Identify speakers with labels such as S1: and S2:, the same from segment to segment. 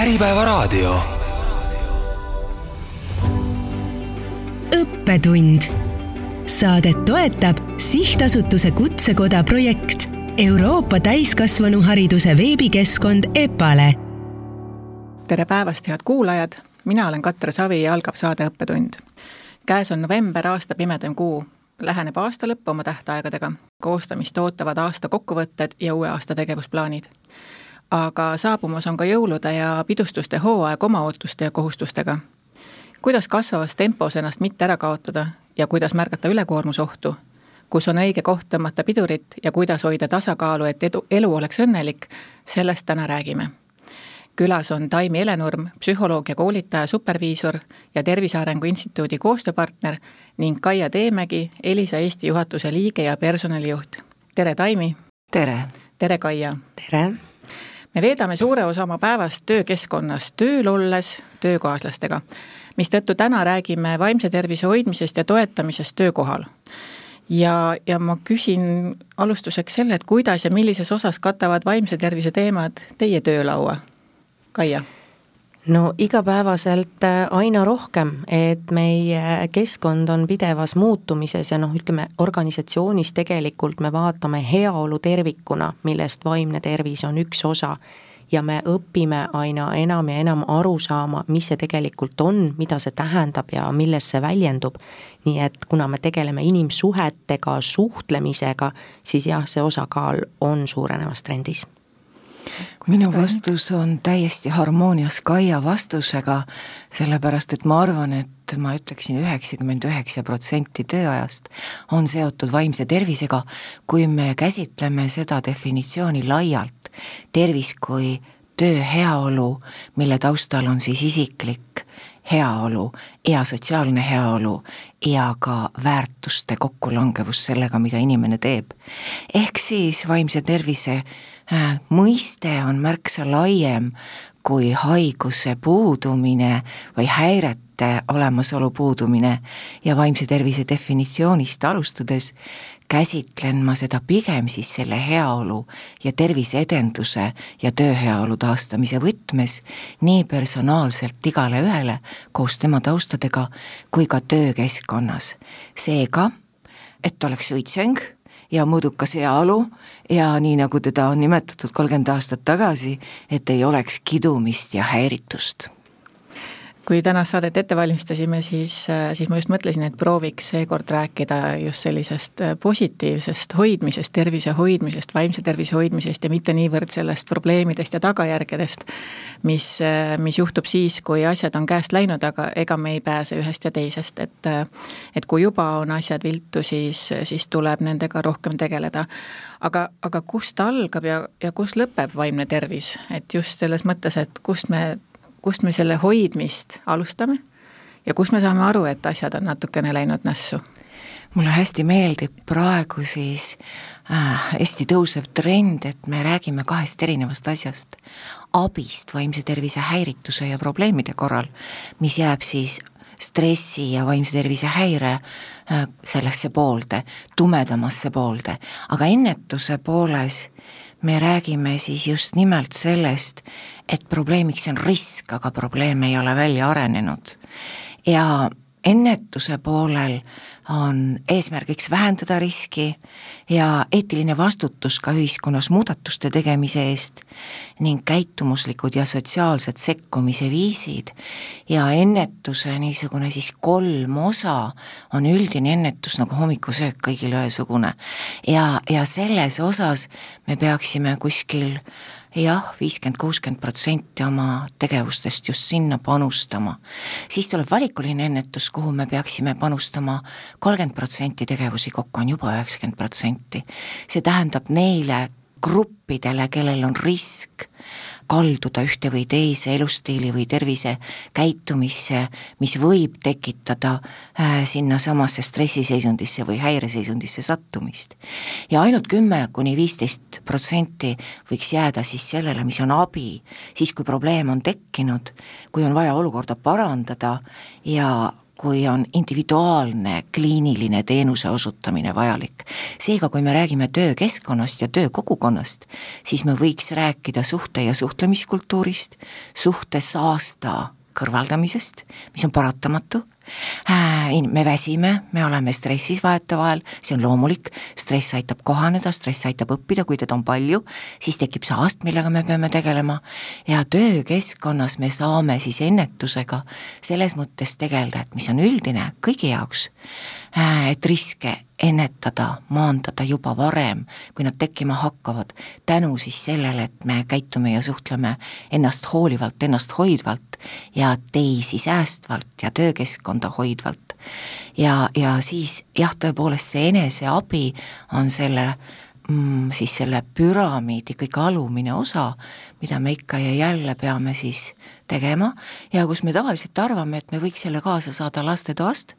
S1: Äripäevaraadio. õppetund. Saadet toetab sihtasutuse Kutsekoda projekt Euroopa täiskasvanuhariduse veebikeskkond EPALE.
S2: tere päevast, head kuulajad, mina olen Katre Savi ja algab saade Õppetund. käes on november, aasta pimedaim kuu läheneb aasta lõpp oma tähtaegadega, koostamist ootavad aasta kokkuvõtted ja uue aasta tegevusplaanid. Aga saabumas on ka jõulude ja pidustuste hooaeg oma ootuste ja kohustustega. kuidas kasvavas tempos ennast mitte ära kaotada ja kuidas märgata ülekoormusohtu, kus on õige koht tõmmata pidurit ja kuidas hoida tasakaalu, et edu, elu oleks õnnelik, sellest täna räägime külas on Taimi Helenurm, psühholoog ja koolitaja, superviisor ja Tervise Arengu Instituudi koostööpartner ning Kaia Teemägi, Elisa Eesti juhatuse liige ja personalijuht. tere, Taimi!
S3: tere!
S2: tere, Kaia!
S3: tere!
S2: Me veedame suure osa oma päevast töökeskkonnas, tööl olles töökaaslastega, mistõttu täna räägime vaimse tervise hoidmisest ja toetamisest töökohal ja, ja ma küsin alustuseks selle, et kuidas ja millises osas katavad vaimse tervise teemad teie töölaua? Kaia?
S3: No igapäevaselt äh, aina rohkem, et meie keskkond on pidevas muutumises ja noh, ütleme organisatsioonis tegelikult me vaatame heaolu tervikuna, millest vaimne tervis on üks osa ja me õpime aina enam ja enam aru saama, mis see tegelikult on, mida see tähendab ja milles see väljendub. nii et kuna me tegeleme inimsuhetega, suhtlemisega, siis jah, see osakaal on suurenevas trendis
S4: minu vastus on täiesti harmoonias Kaia vastusega, sellepärast et ma arvan, et ma ütleksin üheksakümmend üheksa protsenti tööajast on seotud vaimse tervisega, kui me käsitleme seda definitsiooni laialt, tervis kui töö heaolu, mille taustal on siis isiklik heaolu ja sotsiaalne heaolu ja ka väärtuste kokkulangevus sellega, mida inimene teeb. ehk siis vaimse tervise mõiste on märksa laiem kui haiguse puudumine või häirete olemasolu puudumine ja vaimse tervise definitsioonist alustades käsitlen ma seda pigem siis selle heaolu ja terviseedenduse ja tööheaolu taastamise võtmes nii personaalselt igale ühele koos tema taustadega kui ka töökeskkonnas. seega, et oleks õitseng ja mõõdukas heaolu. Ja nii, nagu teda on nimetatud kolmkümmend aastat tagasi, et ei oleks kidumist ja häiritust
S2: kui tänast saadet ette valmistasime, siis, äh, siis ma just mõtlesin, et prooviks seekord rääkida just sellisest äh, positiivsest hoidmisest, tervise hoidmisest, vaimse tervise hoidmisest ja mitte niivõrd sellest probleemidest ja tagajärgedest, mis, äh, mis juhtub siis, kui asjad on käest läinud, aga ega me ei pääse ühest ja teisest, et et kui juba on asjad viltu, siis, siis tuleb nendega rohkem tegeleda. aga, aga kust algab ja, ja kus lõpeb vaimne tervis, et just selles mõttes, et kust me kust me selle hoidmist alustame ja kust me saame aru, et asjad on natukene läinud nässu?
S4: mulle hästi meeldib praegu siis äh, hästi tõusev trend, et me räägime kahest erinevast asjast. abist vaimse tervise häirituse ja probleemide korral, mis jääb siis stressi ja vaimse tervise häire äh, sellesse poolde, tumedamasse poolde, aga ennetuse pooles me räägime siis just nimelt sellest, et probleemiks on risk, aga probleem ei ole välja arenenud. ja ennetuse poolel on eesmärgiks vähendada riski ja eetiline vastutus ka ühiskonnas muudatuste tegemise eest ning käitumuslikud ja sotsiaalsed sekkumise viisid ja ennetuse niisugune siis kolm osa on üldine ennetus nagu hommikusöök kõigile ühesugune. ja, ja selles osas me peaksime kuskil jah, viiskümmend, kuuskümmend protsenti oma tegevustest just sinna panustama. siis tuleb valikuline ennetus, kuhu me peaksime panustama kolmkümmend protsenti tegevusi, kokku on juba üheksakümmend protsenti. see tähendab neile gruppidele, kellel on risk kalduda ühte või teise elustiili või tervisekäitumisse, mis võib tekitada äh, sinnasamasse stressiseisundisse või häireseisundisse sattumist. ja ainult kümme kuni viisteist protsenti võiks jääda siis sellele, mis on abi, siis kui probleem on tekkinud, kui on vaja olukorda parandada ja kui on individuaalne kliiniline teenuse osutamine vajalik. seega, kui me räägime töökeskkonnast ja töökogukonnast, siis me võiks rääkida suhte- ja suhtlemiskultuurist, suhtesaasta kõrvaldamisest, mis on paratamatu me väsime, me oleme stressis vahetevahel, see on loomulik, stress aitab kohaneda, stress aitab õppida, kui teda on palju, siis tekib saast, millega me peame tegelema. Ja töökeskkonnas me saame siis ennetusega selles mõttes tegeleda, et mis on üldine kõigi jaoks, äh, et riske ennetada, maandada juba varem, kui nad tekkima hakkavad, tänu siis sellele, et me käitume ja suhtleme ennast hoolivalt, ennast hoidvalt ja teisi säästvalt ja töökeskkonda hoidvalt. ja, ja siis jah, tõepoolest see eneseabi on selle mm, siis selle püramiidi kõige alumine osa, mida me ikka ja jälle peame siis tegema ja kus me tavaliselt arvame, et me võiks selle kaasa saada lastetoast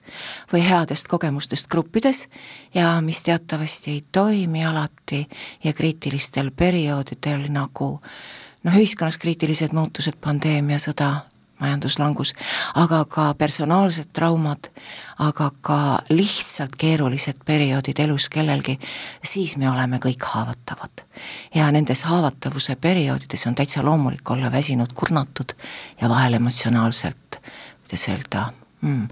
S4: või headest kogemustest gruppides ja mis teatavasti ei toimi alati ja kriitilistel perioodidel nagu noh, ühiskonnas kriitilised muutused, pandeemia, sõda, majanduslangus, aga ka personaalsed traumad, aga ka lihtsalt keerulised perioodid elus kellelgi, siis me oleme kõik haavatavad. ja nendes haavatavuse perioodides on täitsa loomulik olla väsinud, kurnatud ja vahel emotsionaalselt, kuidas öelda mm,,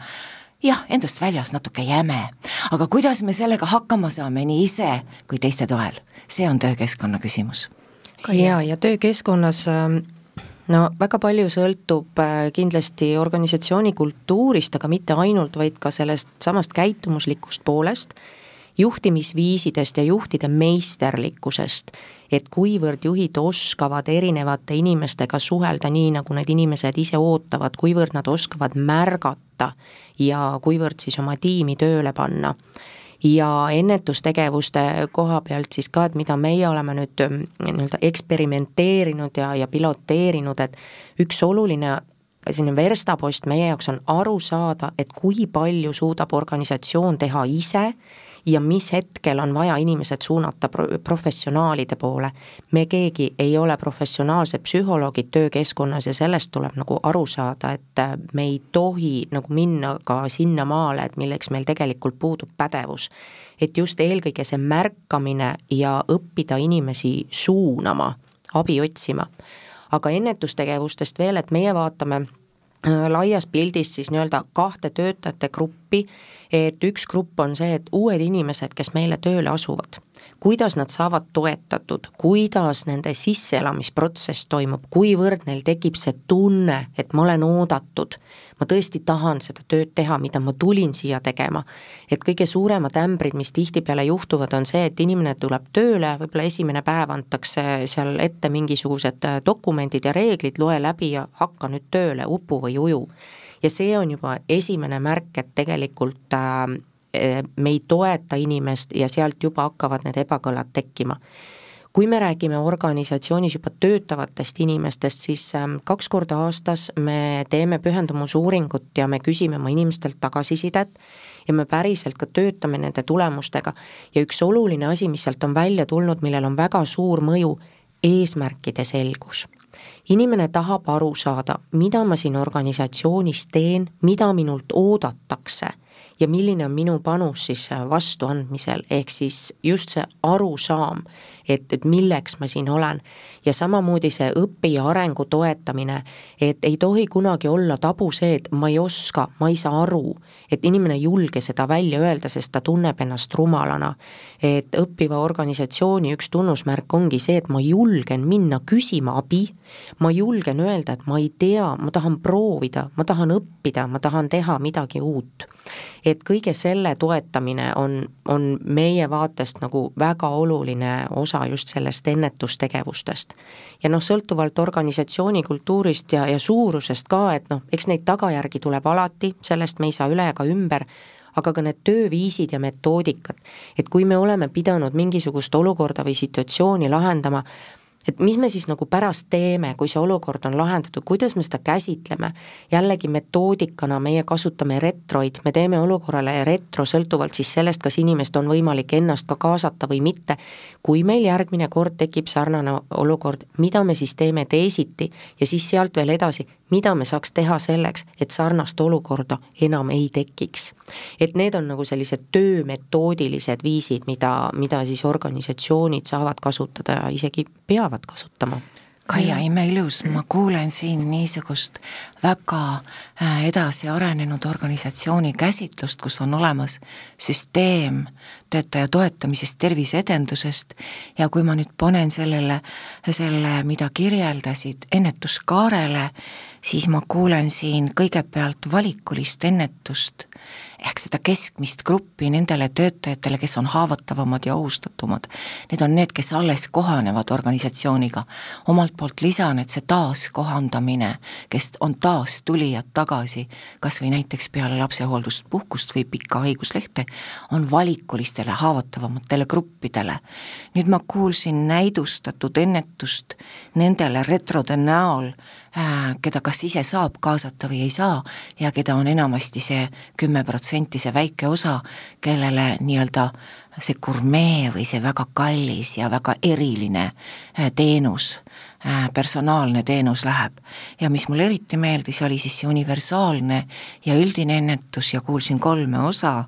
S4: jah, endast väljas natuke jäme, aga kuidas me sellega hakkama saame nii ise kui teiste toel, see on töökeskkonna küsimus.
S3: ja, ja töökeskkonnas äh no väga palju sõltub äh, kindlasti organisatsiooni kultuurist, aga mitte ainult, vaid ka sellest samast käitumuslikust poolest, juhtimisviisidest ja juhtide meisterlikkusest, et kuivõrd juhid oskavad erinevate inimestega suhelda nii, nagu need inimesed ise ootavad, kuivõrd nad oskavad märgata ja kuivõrd siis oma tiimi tööle panna ja ennetustegevuste koha pealt siis ka, et mida meie oleme nüüd ähm, nii-öelda eksperimenteerinud ja, ja piloteerinud, et üks oluline selline verstapost meie jaoks on aru saada, et kui palju suudab organisatsioon teha ise ja mis hetkel on vaja inimesed suunata pro-, professionaalide poole. me keegi ei ole professionaalsed psühholoogid töökeskkonnas ja sellest tuleb nagu aru saada, et äh, me ei tohi nagu minna ka sinnamaale, et milleks meil tegelikult puudub pädevus. et just eelkõige see märkamine ja õppida inimesi suunama, abi otsima. aga ennetustegevustest veel, et meie vaatame laias pildis siis nii-öelda kahte töötajate gruppi et üks grupp on see, et uued inimesed, kes meile tööle asuvad, kuidas nad saavad toetatud, kuidas nende sisseelamisprotsess toimub, kuivõrd neil tekib see tunne, et ma olen oodatud, ma tõesti tahan seda tööd teha, mida ma tulin siia tegema. et kõige suuremad ämbrid, mis tihtipeale juhtuvad, on see, et inimene tuleb tööle, võib-olla esimene päev antakse seal ette mingisugused dokumendid ja reeglid, loe läbi ja hakka nüüd tööle, upu või uju ja see on juba esimene märk, et tegelikult äh, me ei toeta inimest ja sealt juba hakkavad need ebakõlad tekkima. Kui me räägime organisatsioonis juba töötavatest inimestest, siis ähm, kaks korda aastas me teeme pühendumusuuringut ja me küsime oma inimestelt tagasisidet ja me päriselt ka töötame nende tulemustega. ja üks oluline asi, mis sealt on välja tulnud, millel on väga suur mõju, eesmärkide selgus. Inimene tahab aru saada, mida ma siin organisatsioonis teen, mida minult oodatakse ja milline on minu panus siis vastuandmisel, ehk siis just see arusaam, et, et milleks ma siin olen. ja samamoodi see õpi- ja arengu toetamine, et ei tohi kunagi olla tabu see, et ma ei oska, ma ei saa aru, et inimene ei julge seda välja öelda, sest ta tunneb ennast rumalana. et õppiva organisatsiooni üks tunnusmärk ongi see, et ma julgen minna küsima abi, ma julgen öelda, et ma ei tea, ma tahan proovida, ma tahan õppida, ma tahan teha midagi uut et kõige selle toetamine on, on meie vaatest nagu väga oluline osa just sellest ennetustegevustest. ja noh, sõltuvalt organisatsiooni kultuurist ja, ja suurusest ka, et noh, eks neid tagajärgi tuleb alati, sellest me ei saa üle ega ümber, aga ka need tööviisid ja metoodikad, et kui me oleme pidanud mingisugust olukorda või situatsiooni lahendama et mis me siis nagu pärast teeme, kui see olukord on lahendatud, kuidas me seda käsitleme, jällegi metoodikana meie kasutame retroid, me teeme olukorrale retro sõltuvalt siis sellest, kas inimest on võimalik ennast ka kaasata või mitte. kui meil järgmine kord tekib sarnane olukord, mida me siis teeme teisiti ja siis sealt veel edasi, mida me saaks teha selleks, et sarnast olukorda enam ei tekiks. et need on nagu sellised töömetoodilised viisid, mida, mida siis organisatsioonid saavad kasutada ja isegi peavad kasutama.
S4: Kaia, imeilus, ma kuulen siin niisugust väga äh, edasi arenenud organisatsiooni käsitlust, kus on olemas süsteem töötaja toetamisest, terviseedendusest. Ja kui ma nüüd panen sellele, selle, mida kirjeldasid, ennetuskaarele, siis ma kuulen siin kõigepealt valikulist ennetust ehk seda keskmist gruppi nendele töötajatele, kes on haavatavamad ja ohustatumad. Need on need, kes alles kohanevad organisatsiooniga. omalt poolt lisan, et see taaskohandamine, kes on taas tulijad tagasi, kas või näiteks peale lapsehooldust, puhkust või pikka haiguslehte, on valikulistele haavatavamatele gruppidele. nüüd ma kuulsin näidustatud ennetust nendele retrode näol, keda kas ise saab kaasata või ei saa ja keda on enamasti see kümme protsenti, see väike osa, kellele nii-öelda see gurmee või see väga kallis ja väga eriline äh, teenus, äh, personaalne teenus läheb. ja mis mulle eriti meeldis, oli siis see universaalne ja üldine ennetus ja kuulsin kolme osa,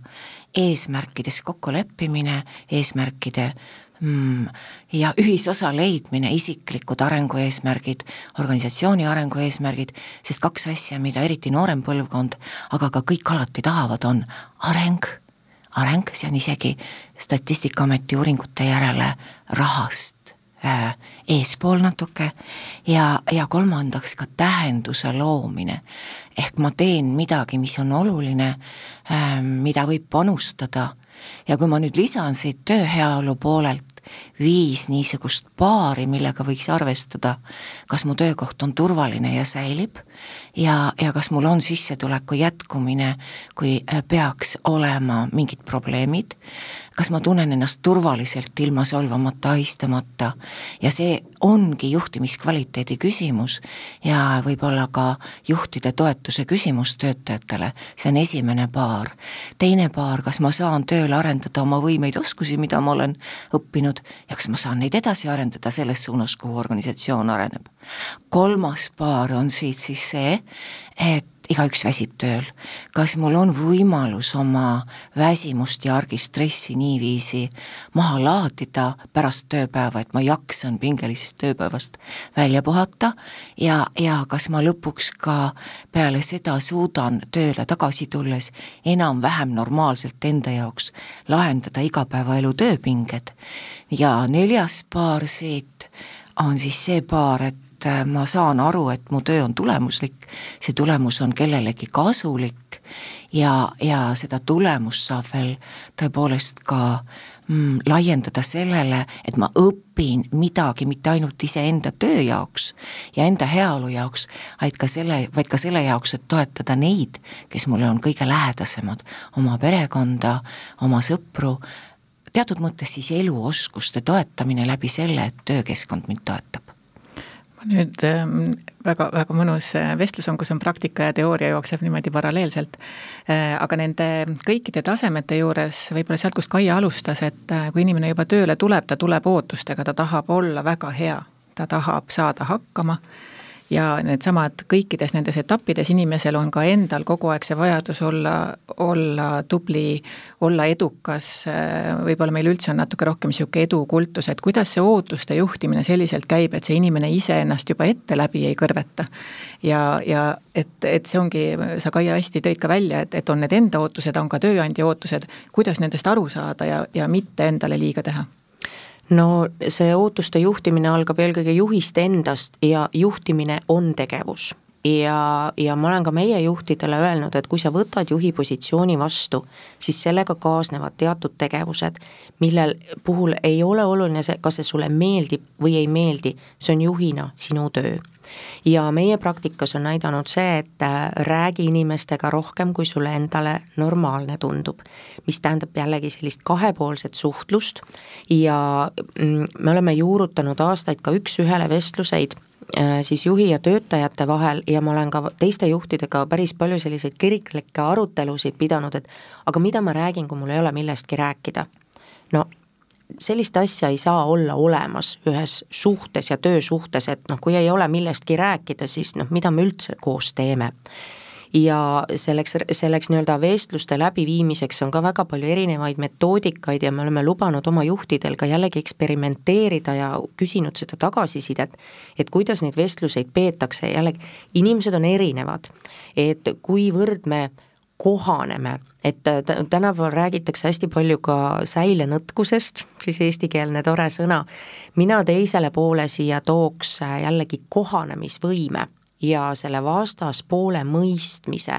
S4: eesmärkides kokkuleppimine, eesmärkide mm, ja ühisosa leidmine, isiklikud arengueesmärgid, organisatsiooni arengueesmärgid, sest kaks asja, mida eriti noorem põlvkond, aga ka kõik alati tahavad, on areng, areng, see on isegi Statistikaameti uuringute järele rahast äh, eespool natuke. Ja, ja kolmandaks ka tähenduse loomine. ehk ma teen midagi, mis on oluline äh,, mida võib panustada. Ja kui ma nüüd lisan siit tööheaolu poolelt viis niisugust paari, millega võiks arvestada, kas mu töökoht on turvaline ja säilib ja, ja kas mul on sissetuleku jätkumine, kui äh, peaks olema mingid probleemid, kas ma tunnen ennast turvaliselt ilma solvamata, ahistamata ja see ongi juhtimiskvaliteedi küsimus ja võib-olla ka juhtide toetuse küsimus töötajatele, see on esimene paar. teine paar, kas ma saan tööl arendada oma võimeid, oskusi, mida ma olen õppinud ja kas ma saan neid edasi arendada selles suunas, kuhu organisatsioon areneb. kolmas paar on siit siis see, et igaüks väsib tööl. kas mul on võimalus oma väsimust ja argistressi niiviisi maha laadida pärast tööpäeva, et ma jaksan pingelisest tööpäevast välja puhata ja, ja kas ma lõpuks ka peale seda suudan tööle tagasi tulles enam-vähem normaalselt enda jaoks lahendada igapäevaelu tööpinged. ja neljas paar siit on siis see paar, et et äh, ma saan aru, et mu töö on tulemuslik, see tulemus on kellelegi kasulik ja, ja seda tulemust saab veel tõepoolest ka mm, laiendada sellele, et ma õpin midagi mitte ainult iseenda töö jaoks ja enda heaolu jaoks, vaid ka selle, vaid ka selle jaoks, et toetada neid, kes mulle on kõige lähedasemad, oma perekonda, oma sõpru, teatud mõttes siis eluoskuste toetamine läbi selle, et töökeskkond mind toetab
S2: nüüd ähm, väga, väga mõnus äh, vestlus on, kus on praktika ja teooria jookseb niimoodi paralleelselt. Äh, aga nende kõikide tasemete juures, võib-olla sealt, kust Kaia alustas, et äh, kui inimene juba tööle tuleb, ta tuleb ootustega, ta tahab olla väga hea, ta tahab saada hakkama ja needsamad kõikides nendes etappides inimesel on ka endal kogu aeg see vajadus olla, olla tubli, olla edukas, võib-olla meil üldse on natuke rohkem niisugune edukultus, et kuidas see ootuste juhtimine selliselt käib, et see inimene iseennast juba ette läbi ei kõrveta. ja, ja et, et see ongi, sa Kaia hästi tõid ka välja, et, et on need enda ootused, on ka tööandja ootused, kuidas nendest aru saada ja, ja mitte endale liiga teha
S3: no see ootuste juhtimine algab eelkõige juhist endast ja juhtimine on tegevus. Ja, ja ma olen ka meie juhtidele öelnud, et kui sa võtad juhi positsiooni vastu, siis sellega kaasnevad teatud tegevused, millel puhul ei ole oluline see, kas see sulle meeldib või ei meeldi, see on juhina sinu töö ja meie praktikas on näidanud see, et äh, räägi inimestega rohkem, kui sulle endale normaalne tundub. mis tähendab jällegi sellist kahepoolset suhtlust ja mm, me oleme juurutanud aastaid ka üks-ühele vestluseid äh, siis juhi ja töötajate vahel ja ma olen ka teiste juhtidega päris palju selliseid kiriklikke arutelusid pidanud, et aga mida ma räägin, kui mul ei ole millestki rääkida. no sellist asja ei saa olla olemas ühes suhtes ja töösuhtes, et noh, kui ei ole millestki rääkida, siis noh, mida me üldse koos teeme. Ja selleks, selleks nii-öelda vestluste läbiviimiseks on ka väga palju erinevaid metoodikaid ja me oleme lubanud oma juhtidel ka jällegi eksperimenteerida ja küsinud seda tagasisidet, et kuidas neid vestluseid peetakse, jällegi inimesed on erinevad, et kuivõrd me kohaneme, et tänapäeval räägitakse hästi palju ka säilenõtkusest, siis eestikeelne tore sõna, mina teisele poole siia tooks jällegi kohanemisvõime ja selle vastaspoole mõistmise,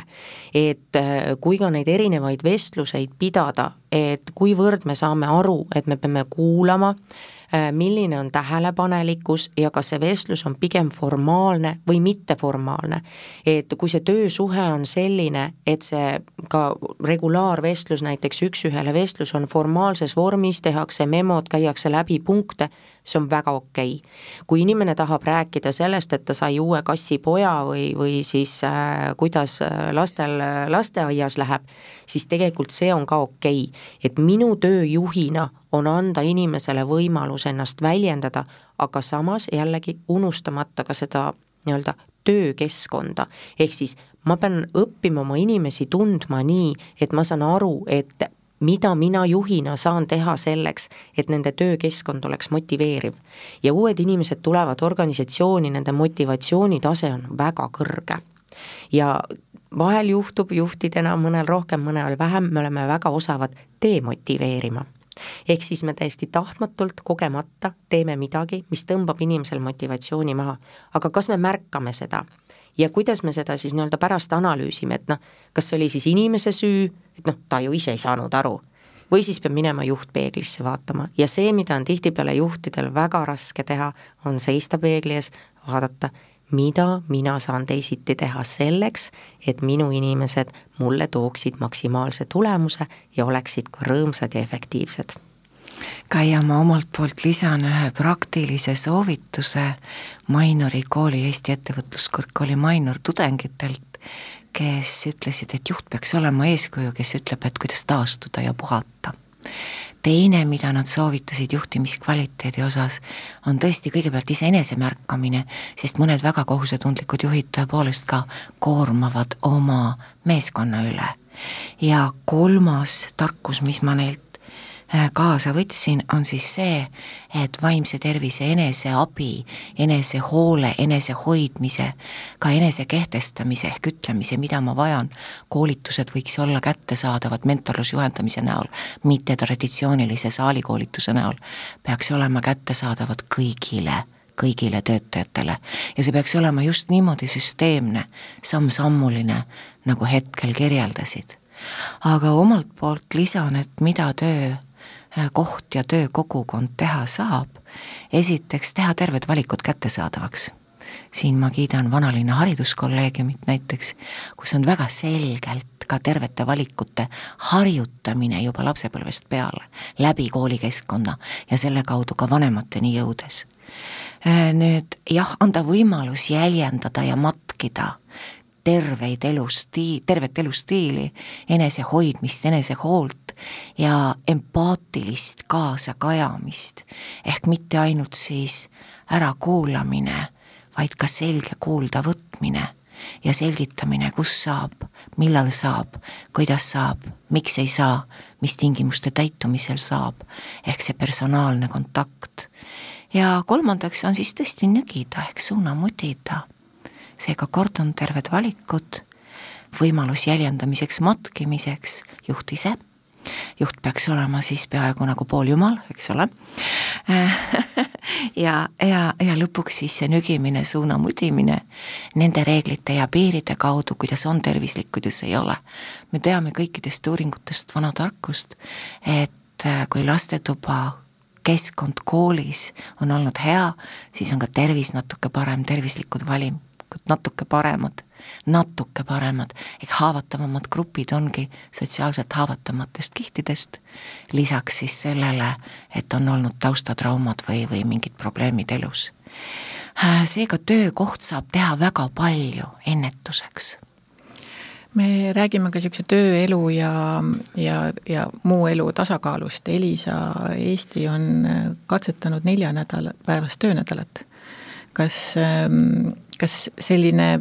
S3: et äh, kui ka neid erinevaid vestluseid pidada, et kuivõrd me saame aru, et me peame kuulama, Äh, milline on tähelepanelikkus ja kas see vestlus on pigem formaalne või mitteformaalne. et kui see töösuhe on selline, et see ka regulaarvestlus, näiteks üks-ühele vestlus on formaalses vormis, tehakse memod, käiakse läbi punkte, see on väga okei. okay.. kui inimene tahab rääkida sellest, et ta sai uue kassipoja või, või siis äh, kuidas äh, lastel äh, lasteaias läheb, siis tegelikult see on ka okei. okay.. et minu töö juhina on anda inimesele võimalus ennast väljendada, aga samas jällegi unustamata ka seda nii-öelda töökeskkonda, ehk siis ma pean õppima oma inimesi tundma nii, et ma saan aru, et mida mina juhina saan teha selleks, et nende töökeskkond oleks motiveeriv. ja uued inimesed tulevad organisatsiooni, nende motivatsioonitase on väga kõrge. ja vahel juhtub juhtidena, mõnel rohkem, mõnel vähem, me oleme väga osavad demotiveerima ehk siis me täiesti tahtmatult, kogemata teeme midagi, mis tõmbab inimesel motivatsiooni maha. aga kas me märkame seda? Ja kuidas me seda siis nii-öelda pärast analüüsime, et noh, kas see oli siis inimese süü, et noh, ta ju ise ei saanud aru, või siis peab minema juht peeglisse vaatama. Ja see, mida on tihtipeale juhtidel väga raske teha, on seista peegli ees, vaadata, mida mina saan teisiti teha selleks, et minu inimesed mulle tooksid maksimaalse tulemuse ja oleksid ka rõõmsad ja efektiivsed
S4: Kaia, ma omalt poolt lisan ühe praktilise soovituse Mainori kooli, Eesti Ettevõtluskõrgkooli Mainor tudengitelt, kes ütlesid, et juht peaks olema eeskuju, kes ütleb, et kuidas taastuda ja puhata teine, mida nad soovitasid juhtimiskvaliteedi osas, on tõesti kõigepealt iseenese märkamine, sest mõned väga kohusetundlikud juhid tõepoolest ka koormavad oma meeskonna üle. ja kolmas tarkus, mis ma neilt kaasa võtsin, on siis see, et vaimse tervise eneseabi, enesehoole, enesehoidmise, ka enese kehtestamise ehk ütlemise, mida ma vajan, koolitused võiks olla kättesaadavad mentorlusjuhendamise näol, mitte traditsioonilise saalikoolituse näol, peaks olema kättesaadavad kõigile kõigile töötajatele ja see peaks olema just niimoodi süsteemne, samm-sammuline, nagu hetkel kirjeldasid. aga omalt poolt lisan, et mida töö Äh, koht ja töökogukond teha saab, esiteks teha terved valikud kättesaadavaks. siin ma kiidan vanalinna hariduskolleegiumit näiteks, kus on väga selgelt ka tervete valikute harjutamine juba lapsepõlvest peale, läbi koolikeskkonna ja selle kaudu ka vanemateni jõudes. Äh, nüüd jah, anda võimalus jäljendada ja matkida terveid elustii-, tervet elustiili, enesehoidmist, enesehoolt ja empaatilist kaasakajamist. ehk mitte ainult siis ärakuulamine, vaid ka selge kuuldavõtmine ja selgitamine, kus saab, millal saab, kuidas saab, miks ei saa, mis tingimuste täitumisel saab, ehk see personaalne kontakt. ja kolmandaks on siis tõesti nügida ehk suunamudida seega kord on terved valikud, võimalus jäljendamiseks, matkimiseks, juht ise, juht peaks olema siis peaaegu nagu pooljumal, eks ole ja, ja, ja lõpuks siis see nügimine, suunamudimine nende reeglite ja piiride kaudu, kuidas on tervislik, kuidas ei ole. me teame kõikidest uuringutest vana tarkust, et äh, kui lastetuba keskkond koolis on olnud hea, siis on ka tervis natuke parem, tervislikud valim-, natuke paremad, natuke paremad, ehk haavatavamad grupid ongi sotsiaalselt haavatamatest kihtidest, lisaks siis sellele, et on olnud taustatraumad või, või mingid probleemid elus. Äh, seega töökoht saab teha väga palju ennetuseks
S2: me räägime ka niisuguse tööelu ja, ja, ja muu elu tasakaalust. Elisa Eesti on katsetanud nelja nädala, päevast töönädalat. kas, ähm, kas selline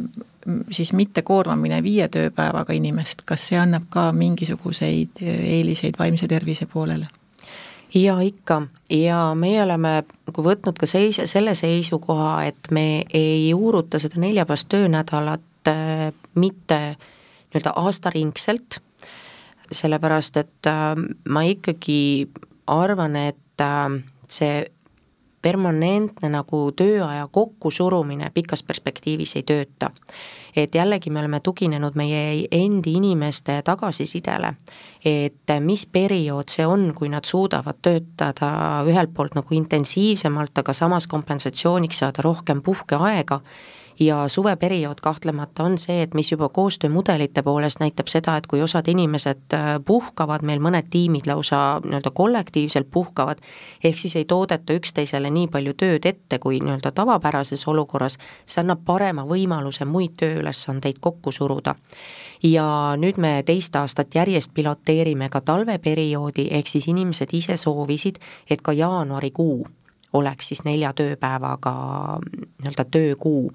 S2: siis mittekoormamine viie tööpäevaga inimest, kas see annab ka mingisuguseid eeliseid vaimse tervise poolele?
S3: ja ikka, ja meie oleme nagu võtnud ka seis-, selle seisukoha, et me ei juuruta seda neljapäevast töönädalat äh, mitte nii-öelda aastaringselt, sellepärast et äh, ma ikkagi arvan, et äh, see permanentne nagu tööaja kokkusurumine pikas perspektiivis ei tööta. et jällegi me oleme tuginenud meie endi inimeste tagasisidele, et mis periood see on, kui nad suudavad töötada ühelt poolt nagu intensiivsemalt, aga samas kompensatsiooniks saada rohkem puhkeaega ja suveperiood kahtlemata on see, et mis juba koostöömudelite poolest näitab seda, et kui osad inimesed äh, puhkavad, meil mõned tiimid lausa nii-öelda kollektiivselt puhkavad, ehk siis ei toodeta üksteisele nii palju tööd ette, kui nii-öelda tavapärases olukorras, see annab parema võimaluse muid tööülesandeid kokku suruda. ja nüüd me teist aastat järjest piloteerime ka talveperioodi, ehk siis inimesed ise soovisid, et ka jaanuarikuu oleks siis nelja tööpäevaga nii-öelda töökuu.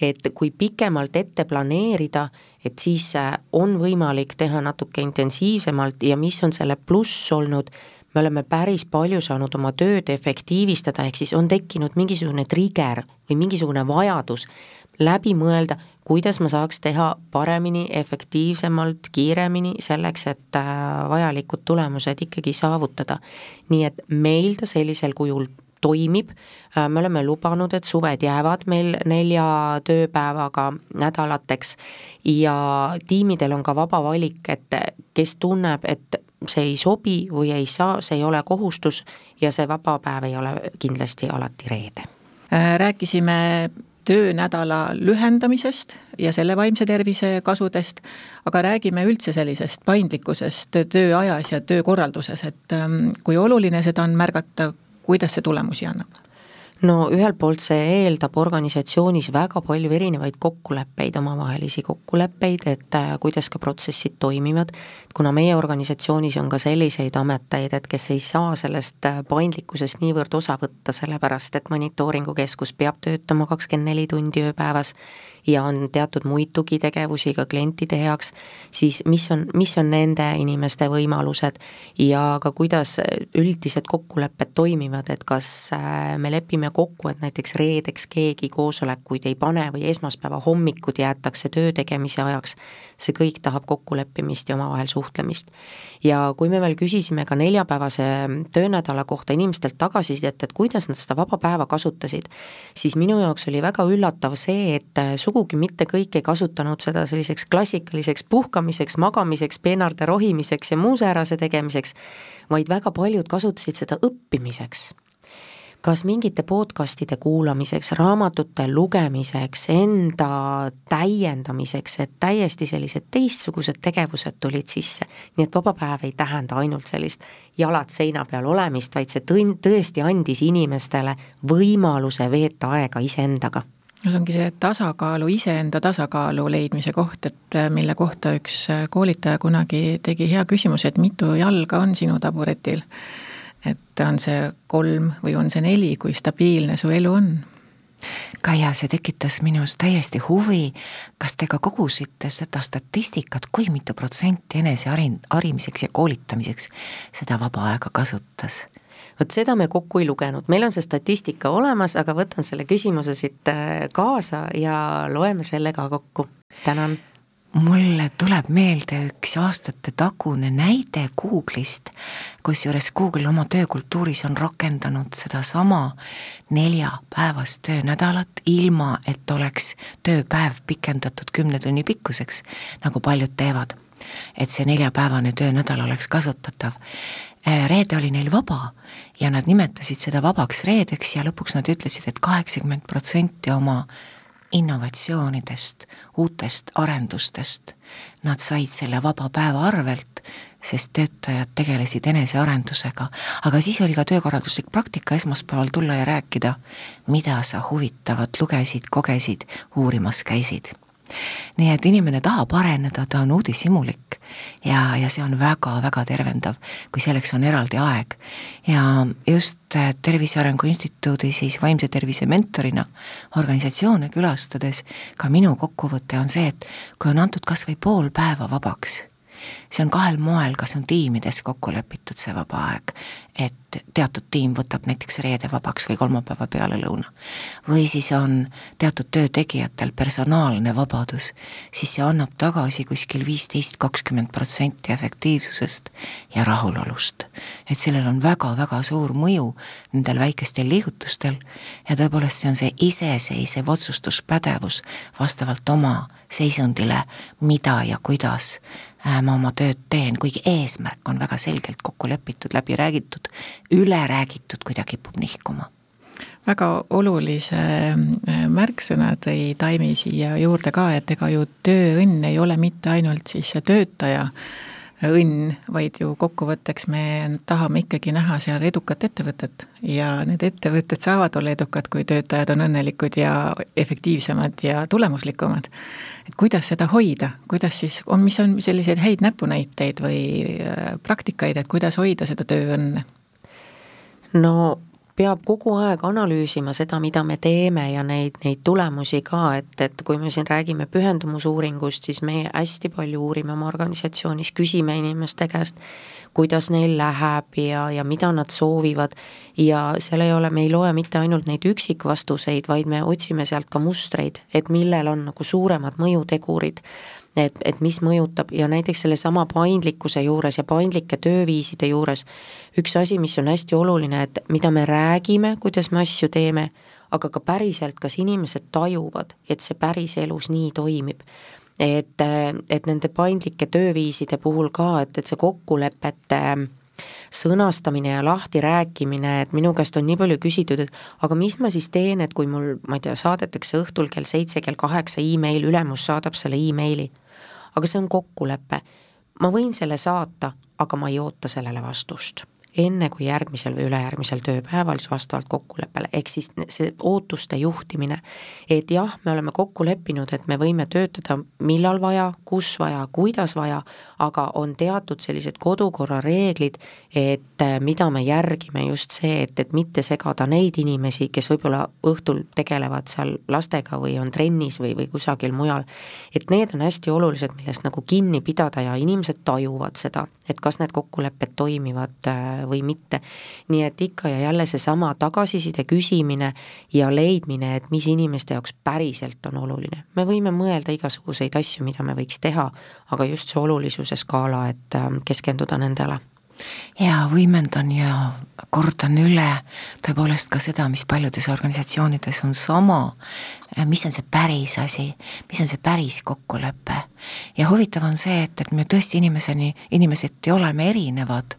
S3: et kui pikemalt ette planeerida, et siis äh, on võimalik teha natuke intensiivsemalt ja mis on selle pluss olnud, me oleme päris palju saanud oma tööd efektiivistada, ehk siis on tekkinud mingisugune trigger või mingisugune vajadus läbi mõelda, kuidas ma saaks teha paremini, efektiivsemalt, kiiremini, selleks et äh, vajalikud tulemused ikkagi saavutada. nii et meil ta sellisel kujul toimib, äh, me oleme lubanud, et suved jäävad meil nelja tööpäevaga nädalateks ja tiimidel on ka vaba valik, et kes tunneb, et see ei sobi või ei saa, see ei ole kohustus ja see vaba päev ei ole kindlasti alati reede.
S2: Äh, rääkisime töönädala lühendamisest ja selle vaimse tervise kasudest, aga räägime üldse sellisest paindlikkusest tööajas ja töökorralduses, et ähm, kui oluline seda on märgata kuidas see tulemusi annab?
S3: no ühelt poolt see eeldab organisatsioonis väga palju erinevaid kokkuleppeid, omavahelisi kokkuleppeid, et äh, kuidas ka protsessid toimivad, kuna meie organisatsioonis on ka selliseid ametajaid, et kes ei saa sellest äh, paindlikkusest niivõrd osa võtta, sellepärast et monitooringukeskus peab töötama kakskümmend neli tundi ööpäevas ja on teatud muid tugitegevusi ka klientide heaks, siis mis on, mis on nende inimeste võimalused ja ka kuidas üldised kokkulepped toimivad, et kas äh, me lepime kokku, et näiteks reedeks keegi koosolekuid ei pane või esmaspäeva hommikud jäetakse töö tegemise ajaks, see kõik tahab kokkuleppimist ja omavahel suhtlemist. ja kui me veel küsisime ka neljapäevase töönädala kohta inimestelt tagasisidet, et kuidas nad seda vaba päeva kasutasid, siis minu jaoks oli väga üllatav see, et sugu sugugi mitte kõik ei kasutanud seda selliseks klassikaliseks puhkamiseks, magamiseks, peenarde rohimiseks ja muu säärase tegemiseks, vaid väga paljud kasutasid seda õppimiseks kas mingite podcastide kuulamiseks, raamatute lugemiseks, enda täiendamiseks, et täiesti sellised teistsugused tegevused tulid sisse. nii et vaba päev ei tähenda ainult sellist jalad seina peal olemist, vaid see tõn-, tõesti andis inimestele võimaluse veeta aega iseendaga
S2: no see ongi see tasakaalu, iseenda tasakaalu leidmise koht, et äh, mille kohta üks äh, koolitaja kunagi tegi hea küsimuse, et mitu jalga on sinu taburetil. et on see kolm või on see neli, kui stabiilne su elu on?
S4: Kaia, see tekitas minus täiesti huvi, kas te ka kogusite seda statistikat, kui mitu protsenti eneseharin-, harimiseks ja koolitamiseks seda vaba aega kasutas?
S3: Vot seda me kokku ei lugenud, meil on see statistika olemas, aga võtan selle küsimuse siit äh, kaasa ja loeme selle ka kokku, tänan
S4: mulle tuleb meelde üks aastate tagune näide Google'ist, kusjuures Google oma töökultuuris on rakendanud sedasama neljapäevast töönädalat, ilma et oleks tööpäev pikendatud kümne tunni pikkuseks, nagu paljud teevad. et see neljapäevane töönädal oleks kasutatav. Äh, reede oli neil vaba ja nad nimetasid seda vabaks reedeks ja lõpuks nad ütlesid et, et kaheksakümmend protsenti oma innovatsioonidest, uutest arendustest nad said selle vaba päeva arvelt, sest töötajad tegelesid enesearendusega. aga siis oli ka töökorralduslik praktika esmaspäeval tulla ja rääkida, mida sa huvitavat lugesid, kogesid, uurimas käisid nii et inimene tahab areneda, ta on uudishimulik ja, ja see on väga-väga tervendav, kui selleks on eraldi aeg. ja just äh, Tervise Arengu Instituudi siis vaimse tervise mentorina organisatsioone külastades ka minu kokkuvõte on see, et kui on antud kas või pool päeva vabaks see on kahel moel, kas on tiimides kokku lepitud see vaba aeg, et teatud tiim võtab näiteks reede vabaks või kolmapäeva pealelõuna. või siis on teatud töötegijatel personaalne vabadus, siis see annab tagasi kuskil viisteist, kakskümmend protsenti efektiivsusest ja rahulolust. et sellel on väga-väga suur mõju nendel väikestel liigutustel ja tõepoolest see on see iseseisev otsustuspädevus vastavalt oma seisundile, mida ja kuidas ma oma tööd teen, kuigi eesmärk on väga selgelt kokku lepitud, läbi räägitud, üle räägitud, kui ta kipub nihkuma.
S2: Väga olulise äh, märksõna tõi Taimi siia juurde ka, et ega ju tööõnn ei ole mitte ainult siis see töötaja õnn, vaid ju kokkuvõtteks me tahame ikkagi näha seal edukat ettevõtet ja need ettevõtted saavad olla edukad, kui töötajad on õnnelikud ja efektiivsemad ja tulemuslikumad. et kuidas seda hoida, kuidas siis, on, mis on selliseid häid näpunäiteid või äh, praktikaid, et kuidas hoida seda tööõnne?
S3: no peab kogu aeg analüüsima seda, mida me teeme ja neid, neid tulemusi ka, et, et kui me siin räägime pühendumusuuringust, siis me hästi palju uurime oma organisatsioonis, küsime inimeste käest, kuidas neil läheb ja, ja mida nad soovivad. Ja seal ei ole, me ei loe mitte ainult neid üksikvastuseid, vaid me otsime sealt ka mustreid, et millel on nagu suuremad mõjutegurid et, et mis mõjutab ja näiteks sellesama paindlikkuse juures ja paindlike tööviiside juures üks asi, mis on hästi oluline, et mida me räägime, kuidas me asju teeme, aga ka päriselt, kas inimesed tajuvad, et see päriselus nii toimib. et, et nende paindlike tööviiside puhul ka, et, et see kokkulepete sõnastamine ja lahtirääkimine, et minu käest on nii palju küsitud, et aga mis ma siis teen, et kui mul, ma ei tea, saadetakse õhtul kell seitse, kell kaheksa email, ülemus saadab selle emaili aga see on kokkulepe. ma võin selle saata, aga ma ei oota sellele vastust enne kui järgmisel või ülejärgmisel tööpäeval, siis vastavalt kokkuleppele, ehk siis see ootuste juhtimine. et jah, me oleme kokku leppinud, et me võime töötada millal vaja, kus vaja, kuidas vaja, aga on teatud sellised kodukorra reeglid, et äh, mida me järgime, just see, et, et mitte segada neid inimesi, kes võib-olla õhtul tegelevad seal lastega või on trennis või, või kusagil mujal. et need on hästi olulised, millest nagu kinni pidada ja inimesed tajuvad seda, et kas need kokkulepped toimivad äh, või mitte. nii et ikka ja jälle seesama tagasiside küsimine ja leidmine, et mis inimeste jaoks päriselt on oluline. me võime mõelda igasuguseid asju, mida me võiks teha, aga just see olulisuse skaala, et ähm, keskenduda nendele
S4: ja võimendan ja kordan üle tõepoolest ka seda, mis paljudes organisatsioonides on sama, mis on see päris asi, mis on see päris kokkulepe. ja huvitav on see, et, et me tõesti inimeseni, inimeseti oleme erinevad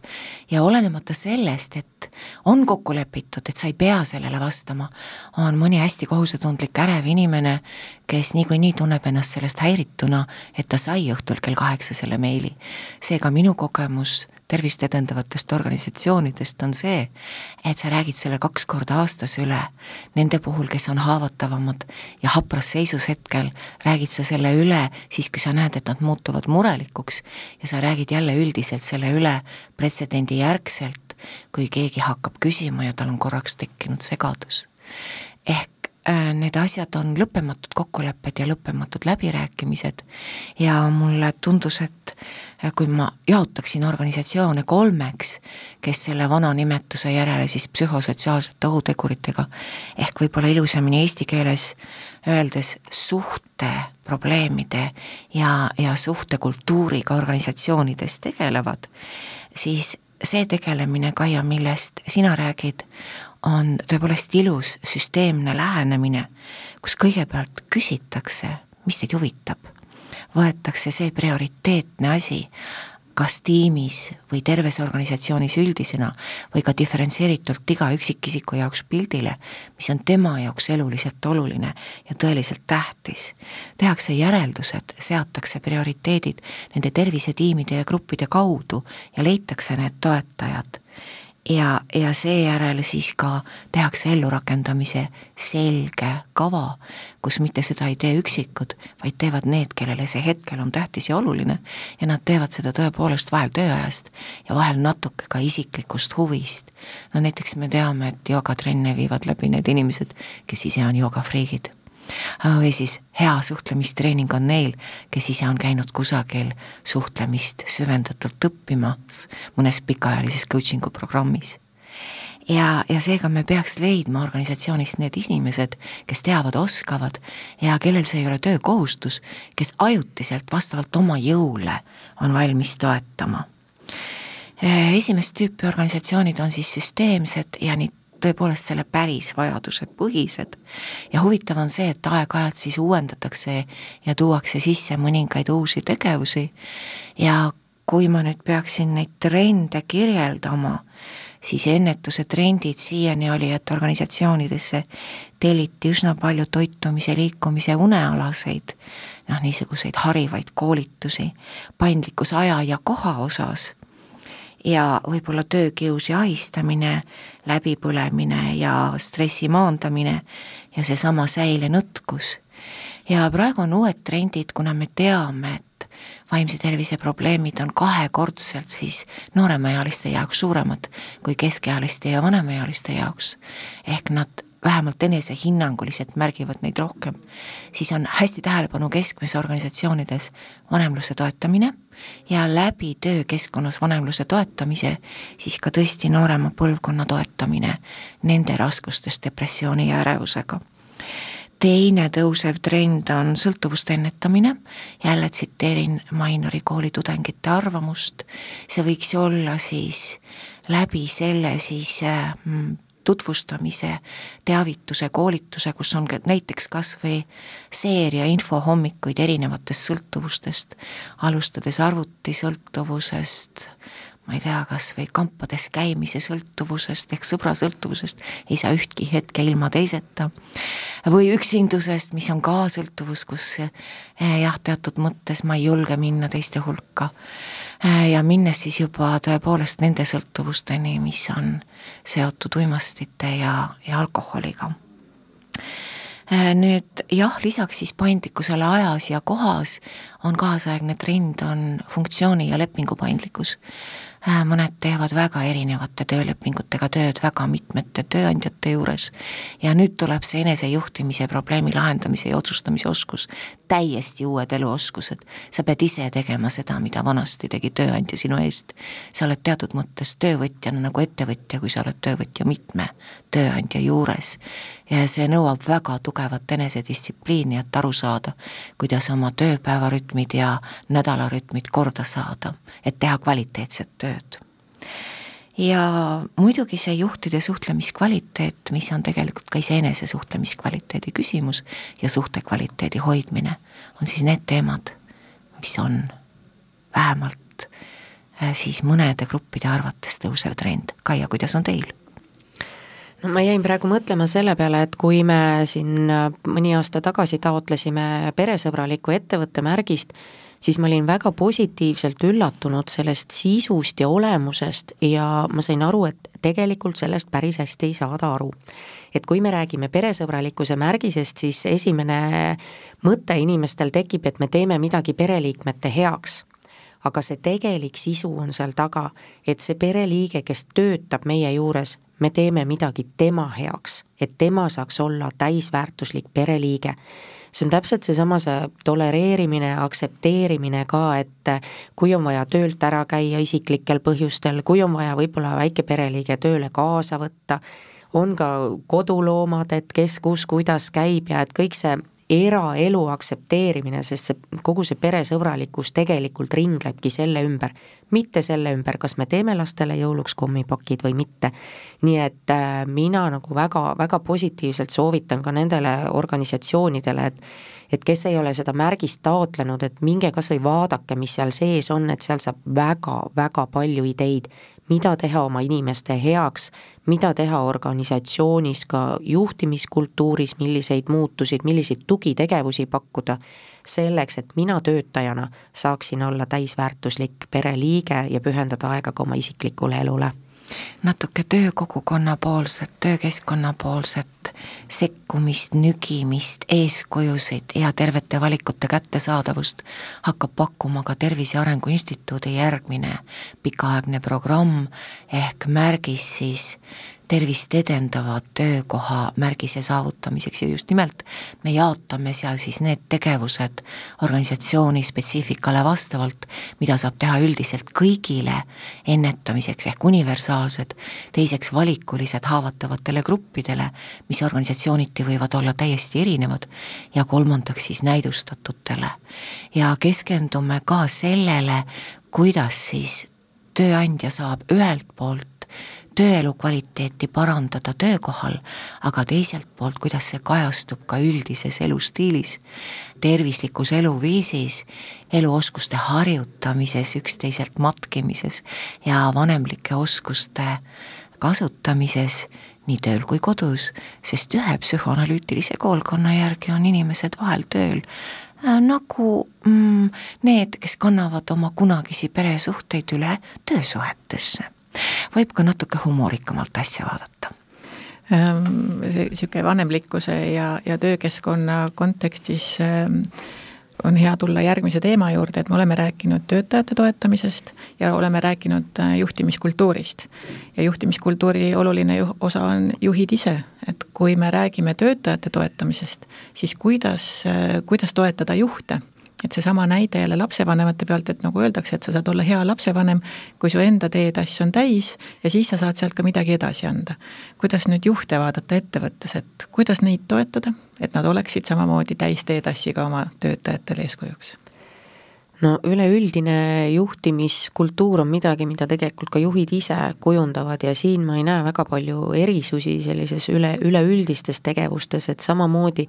S4: ja olenemata sellest, et on kokku lepitud, et sa ei pea sellele vastama, on mõni hästi kohusetundlik ärev inimene, kes niikuinii tunneb ennast sellest häirituna, et ta sai õhtul kell kaheksa selle meili. seega minu kogemus tervist edendavatest organisatsioonidest on see, et sa räägid selle kaks korda aastas üle. Nende puhul, kes on haavatavamad ja hapras seisus hetkel, räägid sa selle üle siis, kui sa näed, et nad muutuvad murelikuks. Ja sa räägid jälle üldiselt selle üle pretsedendi järgselt, kui keegi hakkab küsima ja tal on korraks tekkinud segadus. ehk Äh, need asjad on lõppematud kokkulepped ja lõppematud läbirääkimised. Ja mulle tundus, et kui ma jaotaksin organisatsioone kolmeks, kes selle vana nimetuse järele siis psühhosotsiaalsete ohuteguritega ehk võib-olla ilusamini eesti keeles öeldes suhteprobleemide ja, ja suhtekultuuriga organisatsioonides tegelevad, siis see tegelemine, Kaia, millest sina räägid, on tõepoolest ilus süsteemne lähenemine, kus kõigepealt küsitakse, mis teid huvitab. Võetakse see prioriteetne asi, kas tiimis või terves organisatsioonis üldisena või ka diferentseeritult iga üksikisiku jaoks pildile, mis on tema jaoks eluliselt oluline ja tõeliselt tähtis. tehakse järeldused, seatakse prioriteedid nende tervisetiimide ja gruppide kaudu ja leitakse need toetajad ja, ja seejärel siis ka tehakse ellurakendamise selge kava, kus mitte seda ei tee üksikud, vaid teevad need, kellele see hetkel on tähtis ja oluline ja nad teevad seda tõepoolest vahel tööajast ja vahel natuke ka isiklikust huvist. no näiteks me teame, et joogatrenne viivad läbi need inimesed, kes ise on joogafriigid või siis hea suhtlemistreening on neil, kes ise on käinud kusagil suhtlemist süvendatult õppimas mõnes pikaajalises coaching'u programmis. ja, ja seega me peaks leidma organisatsioonist need inimesed, kes teavad, oskavad ja kellel see ei ole töökohustus, kes ajutiselt vastavalt oma jõule on valmis toetama esimest tüüpi organisatsioonid on siis süsteemsed ja nii tõepoolest selle päris vajaduse põhised. ja huvitav on see, et aeg-ajalt siis uuendatakse ja tuuakse sisse mõningaid uusi tegevusi ja kui ma nüüd peaksin neid trende kirjeldama, siis ennetuse trendid siiani oli, et organisatsioonidesse telliti üsna palju toitumise, liikumise, unealaseid noh, niisuguseid harivaid koolitusi paindlikkuse aja ja koha osas ja võib-olla töökius ja ahistamine, läbipõlemine ja stressi maandamine ja seesama säilenõtkus. ja praegu on uued trendid, kuna me teame, et vaimse tervise probleemid on kahekordselt siis nooremaealiste jaoks suuremad kui keskealiste ja vanemaealiste jaoks. ehk nad vähemalt enesehinnanguliselt märgivad neid rohkem, siis on hästi tähelepanu keskmes organisatsioonides vanemluse toetamine ja läbi töökeskkonnas vanemluse toetamise siis ka tõesti noorema põlvkonna toetamine nende raskustes depressiooni ja ärevusega. Teine tõusev trend on sõltuvuste ennetamine, jälle tsiteerin Mainori kooli tudengite arvamust, see võiks olla siis läbi selle siis mm, tutvustamise, teavituse, koolituse, kus on näiteks kas või seeria infohommikuid erinevatest sõltuvustest, alustades arvutisõltuvusest, ma ei tea, kas või kampades käimise sõltuvusest ehk sõbra sõltuvusest, ei saa ühtki hetke ilma teiseta, või üksindusest, mis on ka sõltuvus, kus eh, jah, teatud mõttes ma ei julge minna teiste hulka ja minnes siis juba tõepoolest nende sõltuvusteni, mis on seotud uimastite ja, ja alkoholiga. Äh, nüüd jah, lisaks siis paindlikkusele ajas ja kohas on kaasaegne trend, on funktsiooni ja lepingu paindlikkus Äh, mõned teevad väga erinevate töölepingutega tööd väga mitmete tööandjate juures ja nüüd tuleb see enesejuhtimise probleemi lahendamise ja otsustamise oskus, täiesti uued eluoskused. sa pead ise tegema seda, mida vanasti tegi tööandja sinu eest. sa oled teatud mõttes töövõtjana nagu ettevõtja, kui sa oled töövõtja mitme tööandja juures. Ja see nõuab väga tugevat enesedistsipliini, et aru saada, kuidas oma tööpäevarütmid ja nädalarütmid korda saada, et teha kvaliteetset tööd ja muidugi see juhtide suhtlemiskvaliteet, mis on tegelikult ka iseenese suhtlemiskvaliteedi küsimus ja suhtekvaliteedi hoidmine, on siis need teemad, mis on vähemalt äh, siis mõnede gruppide arvates tõusev trend. Kaia, kuidas on teil?
S3: No ma jäin praegu mõtlema selle peale, et kui me siin äh, mõni aasta tagasi taotlesime peresõbraliku ettevõtte märgist, siis ma olin väga positiivselt üllatunud sellest sisust ja olemusest ja ma sain aru, et tegelikult sellest päris hästi ei saada aru. et kui me räägime peresõbralikkuse märgisest, siis esimene mõte inimestel tekib, et me teeme midagi pereliikmete heaks aga see tegelik sisu on seal taga, et see pereliige, kes töötab meie juures, me teeme midagi tema heaks, et tema saaks olla täisväärtuslik pereliige. See on täpselt seesama, see tolereerimine, aktsepteerimine ka, et kui on vaja töölt ära käia isiklikel põhjustel, kui on vaja võib-olla väike pereliige tööle kaasa võtta, on ka koduloomad, et kes kus kuidas käib ja et kõik see eraelu aktsepteerimine, sest see, kogu see peresõbralikkus tegelikult ringlebki selle ümber, mitte selle ümber, kas me teeme lastele jõuluks kommipakid või mitte. nii et äh, mina nagu väga, väga positiivselt soovitan ka nendele organisatsioonidele, et et kes ei ole seda märgist taotlenud, et minge kas või vaadake, mis seal sees on, et seal saab väga-väga palju ideid, mida teha oma inimeste heaks, mida teha organisatsioonis ka juhtimiskultuuris, milliseid muutusid, milliseid tugitegevusi pakkuda, selleks, et mina töötajana saaksin olla täisväärtuslik pereliige ja pühendada aega ka oma isiklikule elule
S4: natuke töökogukonna poolset, töökeskkonna poolset sekkumist, nügimist, eeskujusid ja tervete valikute kättesaadavust hakkab pakkuma ka Tervise Arengu Instituudi järgmine pikaaegne programm ehk märgis siis tervist edendava töökoha märgise saavutamiseks ja just nimelt me jaotame seal siis need tegevused organisatsiooni spetsiifikale vastavalt, mida saab teha üldiselt kõigile ennetamiseks ehk universaalsed, teiseks valikulised haavatavatele gruppidele, mis organisatsiooniti võivad olla täiesti erinevad, ja kolmandaks siis näidustatutele. ja keskendume ka sellele, kuidas siis tööandja saab ühelt poolt tööelu kvaliteeti parandada töökohal, aga teiselt poolt, kuidas see kajastub ka üldises elustiilis, tervislikus eluviisis, eluoskuste harjutamises, üksteiselt matkimises ja vanemlike oskuste kasutamises nii tööl kui kodus, sest ühe psühhoanalüütilise koolkonna järgi on inimesed vahel tööl äh, nagu mm, need, kes kannavad oma kunagisi peresuhteid üle töösuhetesse võib ka natuke humoorikamalt asja vaadata
S2: ehm, niisugune vanemlikkuse ja, ja töökeskkonna kontekstis ehm, on hea tulla järgmise teema juurde, et me oleme rääkinud töötajate toetamisest ja oleme rääkinud äh, juhtimiskultuurist. ja juhtimiskultuuri oluline ju, osa on juhid ise, et kui me räägime töötajate toetamisest, siis kuidas, äh, kuidas toetada juhte et seesama näide jälle lapsevanemate pealt, et nagu öeldakse, et sa saad olla hea lapsevanem, kui su enda teetassi on täis ja siis sa saad sealt ka midagi edasi anda. kuidas nüüd juhte vaadata ettevõttes, et kuidas neid toetada, et nad oleksid samamoodi täis teetassiga oma töötajatele eeskujuks?
S3: no üleüldine juhtimiskultuur on midagi, mida tegelikult ka juhid ise kujundavad ja siin ma ei näe väga palju erisusi sellises üle, üleüldistes tegevustes, et samamoodi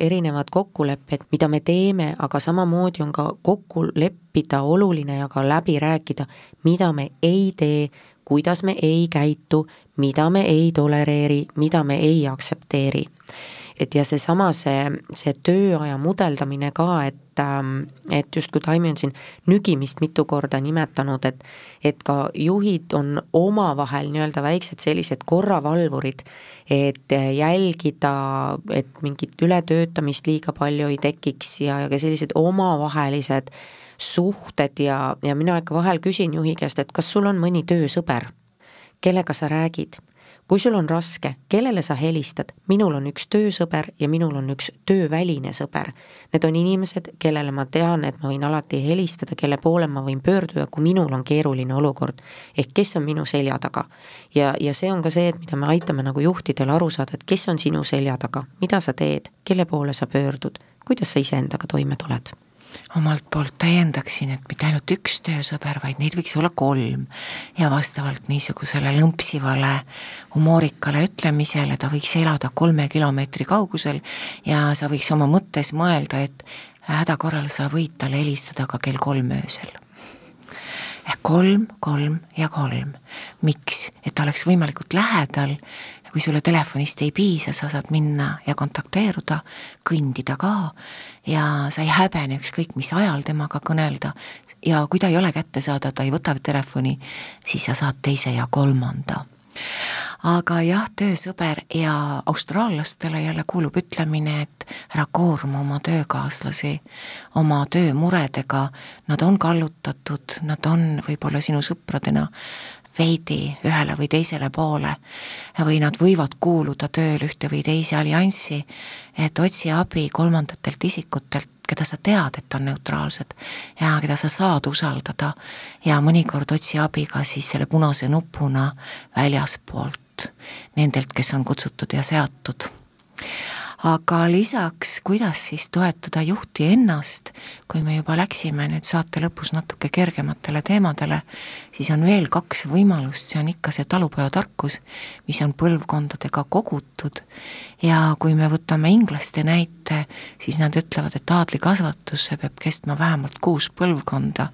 S3: erinevad kokkulepped, mida me teeme, aga samamoodi on ka kokku leppida oluline ja ka läbi rääkida, mida me ei tee, kuidas me ei käitu, mida me ei tolereeri, mida me ei aktsepteeri et ja seesama, see, see tööaja mudeldamine ka, et ähm, et justkui Taimi on siin nügimist mitu korda nimetanud, et et ka juhid on omavahel nii-öelda väiksed sellised korravalvurid, et jälgida, et mingit ületöötamist liiga palju ei tekiks ja, ja ka sellised omavahelised suhted ja, ja mina ikka vahel küsin juhi käest, et kas sul on mõni töösõber, kellega sa räägid kui sul on raske, kellele sa helistad, minul on üks töösõber ja minul on üks tööväline sõber. Need on inimesed, kellele ma tean, et ma võin alati helistada, kelle poole ma võin pöörduda, kui minul on keeruline olukord. ehk kes on minu selja taga. ja, ja see on ka see, et mida me aitame nagu juhtidel aru saada, et kes on sinu selja taga, mida sa teed, kelle poole sa pöördud, kuidas sa iseendaga toime tuled
S4: omalt poolt täiendaksin, et mitte ainult üks töösõber, vaid neid võiks olla kolm. ja vastavalt niisugusele lõmpsivale humoorikale ütlemisele ta võiks elada kolme kilomeetri kaugusel ja sa võiks oma mõttes mõelda, et häda korral sa võid talle helistada ka kell kolm öösel kolm, kolm ja kolm. miks? et ta oleks võimalikult lähedal kui sulle telefonist ei piisa, sa saad minna ja kontakteeruda, kõndida ka. Ja sa ei häbene ükskõik mis ajal temaga kõnelda. Ja kui ta ei ole kättesaadav, ta ei võta telefoni, siis sa saad teise ja kolmanda. Aga jah, töösõber ja austraallastele jälle kuulub ütlemine, et ära koorma oma töökaaslasi oma töömuredega, nad on kallutatud, nad on võib-olla sinu sõpradena veidi ühele või teisele poole või nad võivad kuuluda tööl ühte või teise allianssi, et otsi abi kolmandatelt isikutelt, keda sa tead, et on neutraalsed ja keda sa saad usaldada. Ja mõnikord otsi abi ka siis selle punase nupuna väljaspoolt, nendelt, kes on kutsutud ja seatud aga lisaks, kuidas siis toetada juhti ennast, kui me juba läksime nüüd saate lõpus natuke kergematele teemadele, siis on veel kaks võimalust, see on ikka see talupojatarkus, mis on põlvkondadega kogutud ja kui me võtame inglaste näite, siis nad ütlevad, et aadlikasvatus, see peab kestma vähemalt kuus põlvkonda,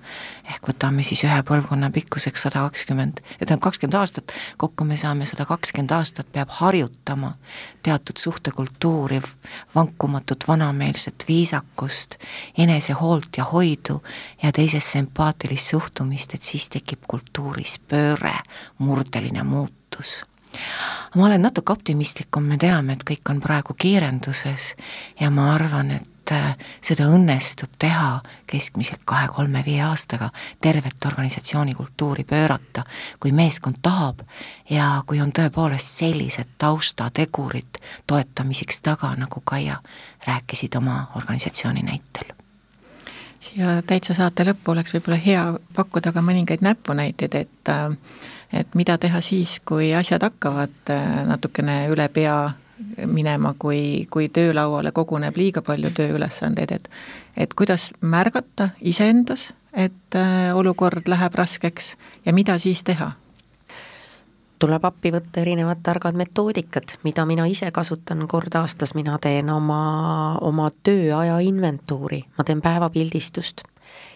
S4: ehk võtame siis ühe põlvkonna pikkuseks sada kakskümmend, tähendab kakskümmend aastat, kokku me saame sada kakskümmend aastat, peab harjutama teatud suhtekultuuri, vankumatut vanameelset viisakust, enesehoolt ja hoidu ja teisesse empaatilist suhtumist, et siis tekib kultuuris pööre, murdeline muutus ma olen natuke optimistlikum, me teame, et kõik on praegu kiirenduses ja ma arvan, et äh, seda õnnestub teha keskmiselt kahe-kolme-viie aastaga, tervet organisatsiooni kultuuri pöörata, kui meeskond tahab ja kui on tõepoolest sellised taustategurid toetamiseks taga, nagu Kaia rääkisid oma organisatsiooni näitel.
S2: Siia täitsa saate lõppu oleks võib-olla hea pakkuda ka mõningaid näpunäiteid, et äh, et mida teha siis, kui asjad hakkavad äh, natukene üle pea minema, kui, kui töölauale koguneb liiga palju tööülesandeid, et et kuidas märgata iseendas, et äh, olukord läheb raskeks ja mida siis teha?
S3: tuleb appi võtta erinevad targad metoodikad, mida mina ise kasutan kord aastas, mina teen oma, oma tööaja inventuuri, ma teen päevapildistust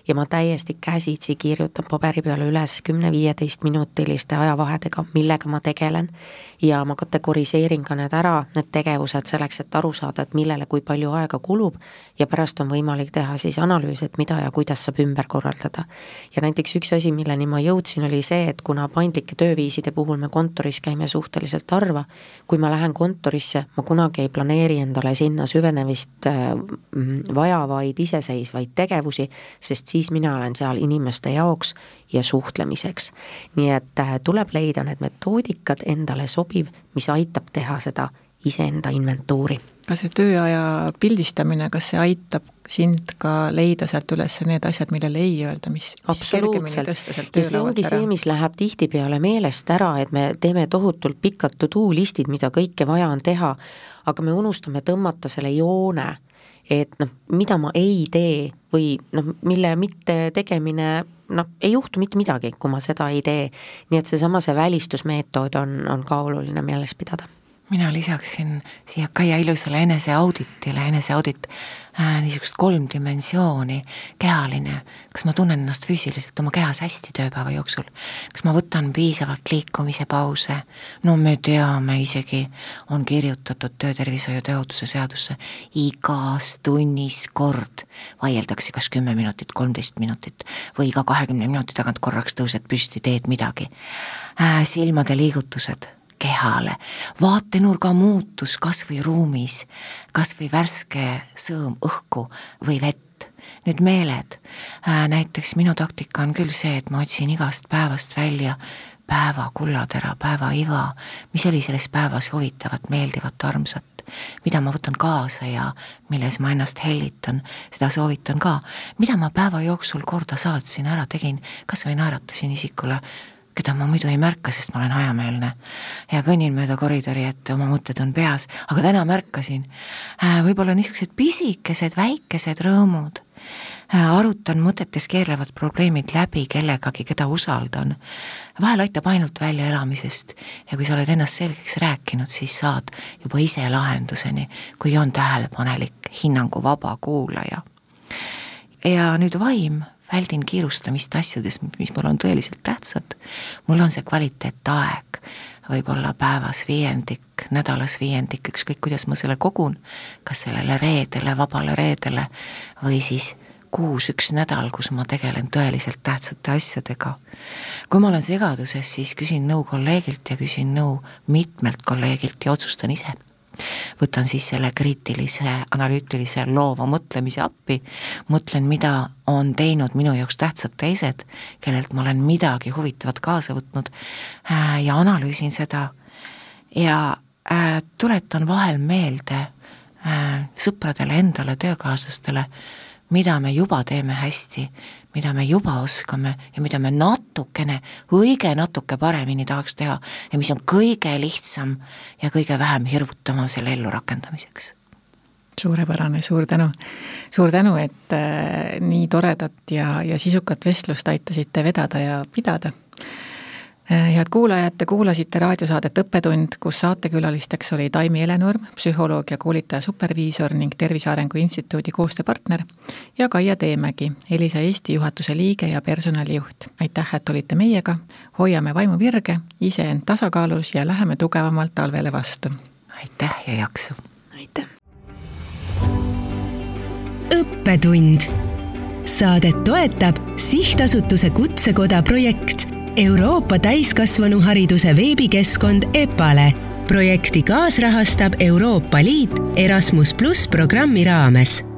S3: ja ma täiesti käsitsi kirjutan paberi peale üles kümne-viieteist minutiliste ajavahedega, millega ma tegelen ja ma kategoriseerin ka need ära, need tegevused selleks, et aru saada, et millele kui palju aega kulub ja pärast on võimalik teha siis analüüs, et mida ja kuidas saab ümber korraldada. ja näiteks üks asi, milleni ma jõudsin, oli see, et kuna paindlike tööviiside puhul me kontoris käime suhteliselt harva, kui ma lähen kontorisse, ma kunagi ei planeeri endale sinna süvenemist äh, vajavaid iseseisvaid tegevusi, sest siis mina olen seal inimeste jaoks ja suhtlemiseks. nii et äh, tuleb leida need metoodikad endale sobiv, mis aitab teha seda iseenda inventuuri.
S2: kas see tööaja pildistamine, kas see aitab sind ka leida sealt üles need asjad, millele ei öelda, mis
S3: absoluutselt, ja see ongi see, mis läheb tihtipeale meelest ära, et me teeme tohutult pikad to-do listid, mida kõike vaja on teha, aga me unustame tõmmata selle joone et noh, mida ma ei tee või noh, mille mitte tegemine noh, ei juhtu mitte midagi, kui ma seda ei tee. nii et seesama, see välistusmeetod on, on ka oluline meeles pidada
S4: mina lisaksin siia Kaia ilusale eneseauditile, eneseaudit niisugust kolm dimensiooni, kehaline, kas ma tunnen ennast füüsiliselt oma kehas hästi tööpäeva jooksul, kas ma võtan piisavalt liikumise pause, no me teame isegi, on kirjutatud töötervishoiu tööohutuse seadusse, igas tunnis kord vaieldakse kas kümme minutit, kolmteist minutit või iga kahekümne minuti tagant korraks tõused püsti, teed midagi. Äh,. silmade liigutused kehale, vaatenurga muutus kas või ruumis, kas või värske sõõm õhku või vett. nüüd meeled, äh, näiteks minu taktika on küll see, et ma otsin igast päevast välja päeva kullatera, päeva iva, mis oli selles päevas huvitavat, meeldivat, armsat, mida ma võtan kaasa ja milles ma ennast hellitan, seda soovitan ka. mida ma päeva jooksul korda saatsin, ära tegin, kas või naeratasin isikule keda ma muidu ei märka, sest ma olen hajameelne. ja kõnnin mööda koridori, et oma mõtted on peas, aga täna märkasin. Äh, võib-olla niisugused pisikesed, väikesed rõõmud. Äh, arutan mõtetes keerlevad probleemid läbi kellegagi, keda usaldan. vahel aitab ainult väljaelamisest ja kui sa oled ennast selgeks rääkinud, siis saad juba ise lahenduseni, kui on tähelepanelik, hinnanguvaba kuulaja. ja nüüd vaim väldin kiirustamist asjades, mis mulle on tõeliselt tähtsad. mul on see kvaliteetaeg, võib-olla päevas viiendik, nädalas viiendik, ükskõik kuidas ma selle kogun, kas sellele reedele, vabale reedele või siis kuus üks nädal, kus ma tegelen tõeliselt tähtsate asjadega. kui ma olen segaduses, siis küsin nõu kolleegilt ja küsin nõu mitmelt kolleegilt ja otsustan ise võtan siis selle kriitilise, analüütilise, loova mõtlemise appi, mõtlen, mida on teinud minu jaoks tähtsad teised, kellelt ma olen midagi huvitavat kaasa võtnud äh, ja analüüsin seda. Ja äh, tuletan vahel meelde äh, sõpradele, endale, töökaaslastele, mida me juba teeme hästi, mida me juba oskame ja mida me natukene, õige natuke paremini tahaks teha ja mis on kõige lihtsam ja kõige vähem hirmutavam selle ellurakendamiseks
S2: suurepärane, suur tänu. suur tänu, et äh, nii toredat ja, ja sisukat vestlust aitasite vedada ja pidada. Äh, head kuulajad, te kuulasite raadiosaadet Õppetund, kus saatekülalisteks oli Taimi Helenurm, psühholoog ja koolitaja superviisor ning Tervise Arengu Instituudi koostööpartner ja Kaia Teemägi, Elisa Eesti juhatuse liige ja personalijuht. aitäh, et olite meiega, hoiame vaimu virge, iseend tasakaalus ja läheme tugevamalt talvele vastu.
S4: aitäh ja jaksu!
S3: aitäh!
S1: õppetund. Saadet toetab sihtasutuse Kutsekoda projekt Euroopa täiskasvanuhariduse veebikeskkond EPALE. projekti kaasrahastab Euroopa Liit Erasmus pluss programmi raames